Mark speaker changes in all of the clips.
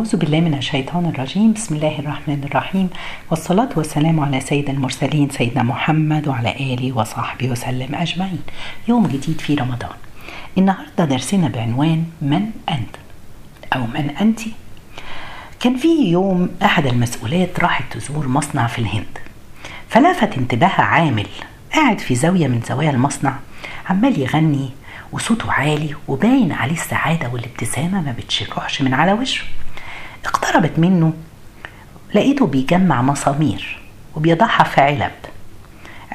Speaker 1: أعوذ بالله من الشيطان الرجيم. بسم الله الرحمن الرحيم. والصلاة والسلام على سيد المرسلين سيدنا محمد وعلى آله وصحبه وسلم أجمعين. يوم جديد في رمضان. النهاردة درسنا بعنوان من أنت؟ أو من أنت؟ كان في يوم أحد المسؤولات راحت تزور مصنع في الهند. فلفت انتباهها عامل. قاعد في زاوية من زوايا المصنع. عمال يغني وصوته عالي وباين عليه السعادة والابتسامة ما بتشرحش من على وشه. اقتربت منه لقيته بيجمع مسامير وبيضعها في علب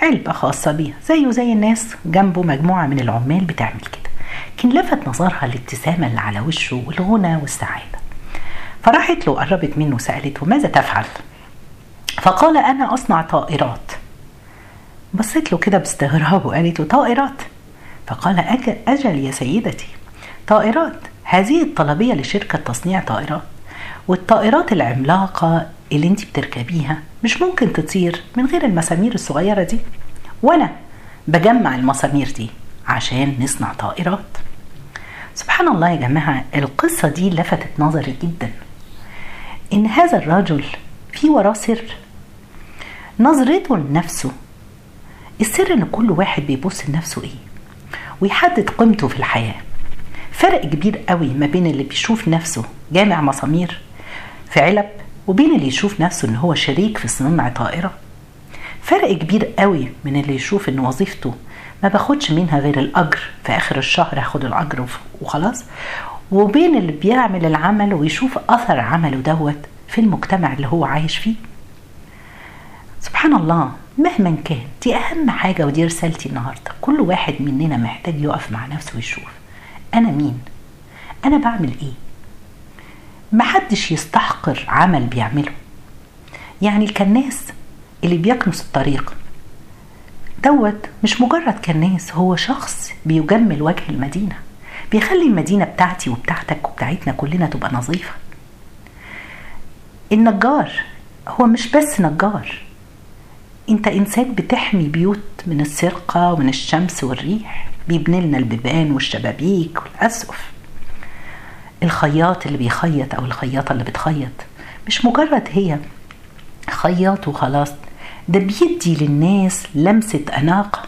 Speaker 1: علبة خاصة بيه زيه زي الناس جنبه مجموعة من العمال بتعمل كده كان لفت نظرها الابتسامة اللي على وشه والغنى والسعادة. فراحت له قربت منه سألته ماذا تفعل؟ فقال أنا أصنع طائرات. بصيت له كده باستغراب وقالت له طائرات؟ فقال أجل, أجل يا سيدتي طائرات؟ هذه الطلبية لشركة تصنيع طائرات. والطائرات العملاقة اللي انت بتركبيها مش ممكن تطير من غير المسامير الصغيرة دي. وأنا بجمع المسامير دي عشان نصنع طائرات. سبحان الله يا جماعة القصة دي لفتت نظري جدا. إن هذا الرجل في وراه سر. نظرته لنفسه. السر إن كل واحد بيبص لنفسه إيه؟ ويحدد قيمته في الحياة. فرق كبير قوي ما بين اللي بيشوف نفسه جامع مسامير في علب وبين اللي يشوف نفسه إن هو شريك في صناعة طائرة. فرق كبير قوي من اللي يشوف إن وظيفته ما باخدش منها غير الأجر. في آخر الشهر هاخد الأجر وخلاص. وبين اللي بيعمل العمل ويشوف أثر عمله دوت في المجتمع اللي هو عايش فيه. سبحان الله مهما كان دي أهم حاجة ودي رسالتي النهارده. كل واحد مننا محتاج يقف مع نفسه ويشوف أنا مين؟ أنا بعمل إيه؟ محدش يستحقر عمل بيعمله. يعني الكناس اللي بيكنس الطريق دوت مش مجرد كناس هو شخص بيجمل وجه المدينة بيخلي المدينة بتاعتي وبتاعتك وبتاعتنا كلنا تبقى نظيفة. النجار هو مش بس نجار انت انسان بتحمي بيوت من السرقة ومن الشمس والريح بيبني لنا البيبان والشبابيك والأسقف. الخياط اللي بيخيط أو الخياطة اللي بتخيط. مش مجرد هي خياط وخلاص ده بيدي للناس لمسة أناقة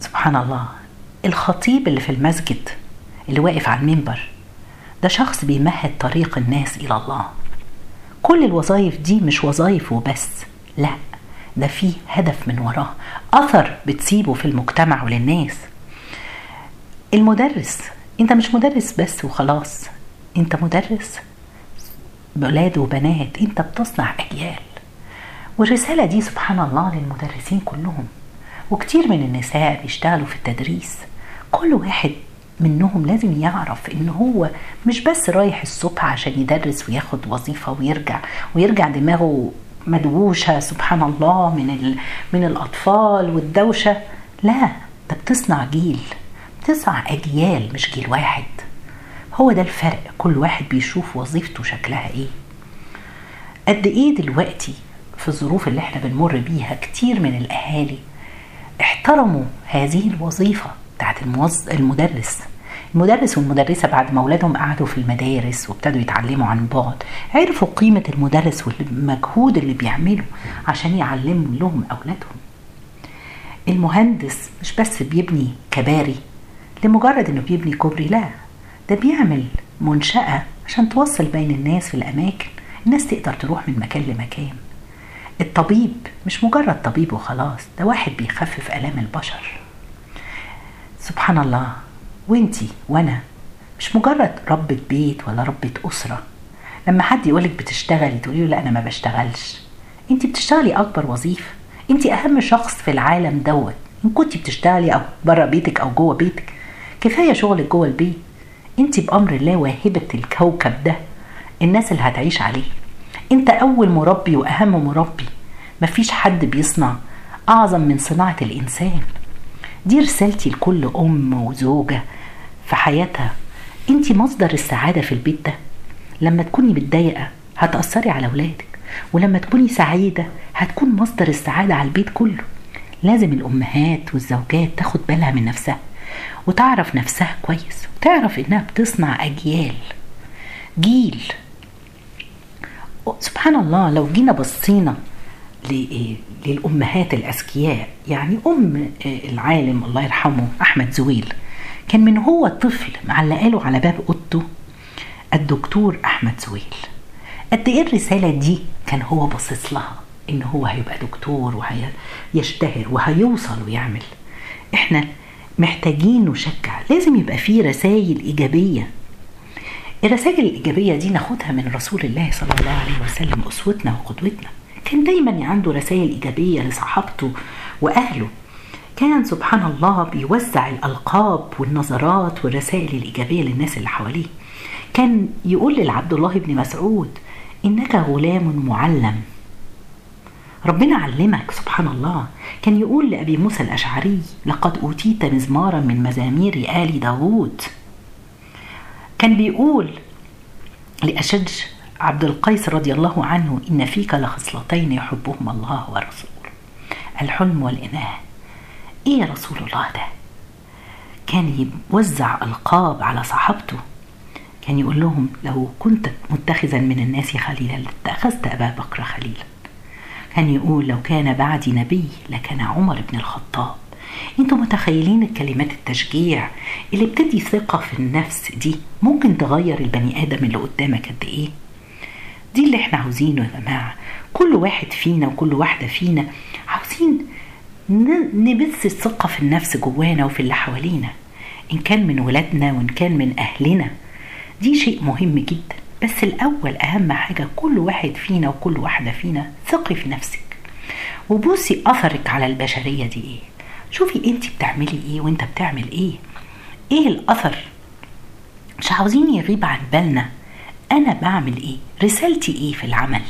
Speaker 1: سبحان الله. الخطيب اللي في المسجد اللي واقف على المنبر ده شخص بيمهد طريق الناس إلى الله. كل الوظائف دي مش وظائف وبس لا ده فيه هدف من وراه أثر بتسيبه في المجتمع وللناس. المدرس انت مش مدرس بس وخلاص. انت مدرس بأولاد وبنات. انت بتصنع أجيال. والرسالة دي سبحان الله للمدرسين كلهم. وكتير من النساء بيشتغلوا في التدريس. كل واحد منهم لازم يعرف إن هو مش بس رايح الصبح عشان يدرس وياخد وظيفة ويرجع ويرجع دماغه مدووشة سبحان الله من. من الأطفال والدوشة. لا ده بتصنع جيل. بتصنع أجيال مش جيل واحد. هو ده الفرق كل واحد بيشوف وظيفته شكلها إيه. قد إيه دلوقتي في الظروف اللي إحنا بنمر بيها كتير من الأهالي احترموا هذه الوظيفة بتاعت الموظ... المدرس. المدرس والمدرسة بعد ما أولادهم قعدوا في المدارس وابتدوا يتعلموا عن بعد عرفوا قيمة المدرس والمجهود اللي بيعمله عشان يعلموا لهم أولادهم. المهندس مش بس بيبني كباري لمجرد إنه بيبني كوبري لا. ده بيعمل منشأة عشان توصل بين الناس في الأماكن. الناس تقدر تروح من مكان لمكان. الطبيب مش مجرد طبيب وخلاص ده واحد بيخفف آلام البشر. سبحان الله. وإنتي وأنا مش مجرد ربة بيت ولا ربة أسرة. لما حد يقولك بتشتغلي تقولي له لا أنا ما بشتغلش. انت بتشتغلي أكبر وظيفة. انت أهم شخص في العالم دوت. إن كنت بتشتغلي أو بره بيتك أو جوه بيتك كفاية شغلك جوه البيت. انت بأمر الله واهبة الكوكب ده. الناس اللي هتعيش عليه. انت أول مربي وأهم مربي. مفيش حد بيصنع أعظم من صناعة الإنسان. دي رسالتي لكل أم وزوجة في حياتها. انت مصدر السعادة في البيت ده. لما تكوني متضايقة هتأثري على ولادك ولما تكوني سعيدة هتكون مصدر السعادة على البيت كله. لازم الأمهات والزوجات تاخد بالها من نفسها. وتعرف نفسها كويس وتعرف إنها بتصنع أجيال جيل. سبحان الله لو جينا بصينا للأمهات الأذكياء يعني أم العالم الله يرحمه أحمد زويل كان من هو طفل معلقاله على باب أوضته الدكتور أحمد زويل. قد إيه الرسالة دي كان هو باصص لها إن هو هيبقى دكتور وهيشتهر وهيوصل ويعمل؟ إحنا محتاجين نشجع. لازم يبقى فيه رسائل إيجابية. الرسائل الإيجابية دي ناخدها من رسول الله صلى الله عليه وسلم أسوتنا وقدوتنا. كان دايما عنده رسائل إيجابية لصحابته وأهله. كان سبحان الله بيوزع الألقاب والنظرات والرسائل الإيجابية للناس اللي حواليه. كان يقول للعبد الله بن مسعود إنك غلام معلم. ربنا علمك سبحان الله كان يقول لأبي موسى الأشعري لقد أوتيت مزمارا من مزامير آل داوود. كان بيقول لأشج عبد القيس رضي الله عنه إن فيك لخصلتين يحبهما الله ورسوله. الحلم والإناة إيه رسول الله ده؟ كان يوزع ألقاب على صحابته كان يقول لهم لو كنت متخذا من الناس خليلا لاتخذت أبا بكر خليلا. كان يقول لو كان بعدي نبي لكان عمر بن الخطاب. أنتوا متخيلين الكلمات التشجيع اللي بتدي ثقة في النفس دي ممكن تغير البني آدم اللي قدامك قد إيه؟ دي اللي إحنا عاوزينه يا جماعة. كل واحد فينا وكل واحدة فينا عاوزين نبث الثقة في النفس جوانا وفي اللي حوالينا. إن كان من ولادنا وإن كان من أهلنا. دي شيء مهم جدا. بس الأول أهم حاجة كل واحد فينا وكل واحدة فينا ثقي في نفسك. وبصي أثرك على البشرية دي إيه. شوفي أنت بتعملي إيه وأنت بتعمل إيه. إيه الأثر؟ مش عاوزين يغيب عن بالنا. أنا بعمل إيه؟ رسالتي إيه في العمل؟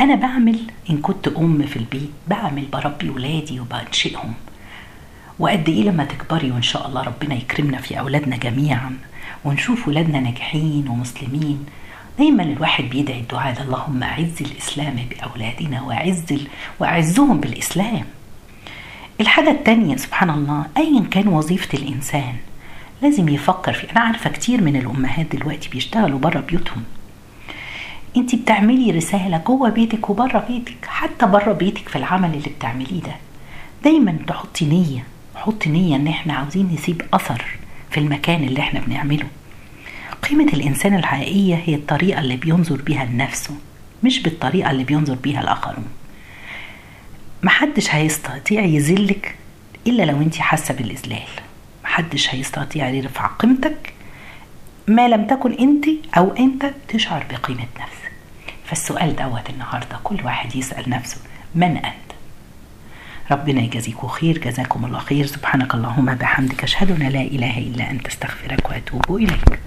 Speaker 1: أنا بعمل إن كنت أم في البيت بعمل بربي ولادي وبنشئهم. وقد إيه لما تكبري وإن شاء الله ربنا يكرمنا في أولادنا جميعا. ونشوف ولادنا ناجحين ومسلمين. دايما الواحد بيدعي الدعاء ده اللهم أعز الإسلام بأولادنا وأعز وأعزهم بالإسلام. الحاجة التانية سبحان الله أيا كان وظيفة الإنسان لازم يفكر في أنا عارفة كتير من الأمهات دلوقتي بيشتغلوا بره بيوتهم. انت بتعملي رسالة جوه بيتك وبره بيتك حتى بره بيتك في العمل اللي بتعمليه ده. دايما تحطي نية حطي نية إن إحنا عاوزين نسيب أثر. في المكان اللي إحنا بنعمله. قيمة الإنسان الحقيقية هي الطريقة اللي بينظر بيها لنفسه مش بالطريقة اللي بينظر بيها الآخرون محدش هيستطيع يذلك إلا لو انت حاسة بالإذلال. محدش هيستطيع يرفع قيمتك ما لم تكن انت أو أنت تشعر بقيمة نفسك. فالسؤال دوت النهاردة كل واحد يسأل نفسه من أنت؟ ربنا يجازيكم خير جزاكم الله خير. سبحانك اللهم بحمدك أشهد أن لا إله إلا أنت أستغفرك وأتوب إليك.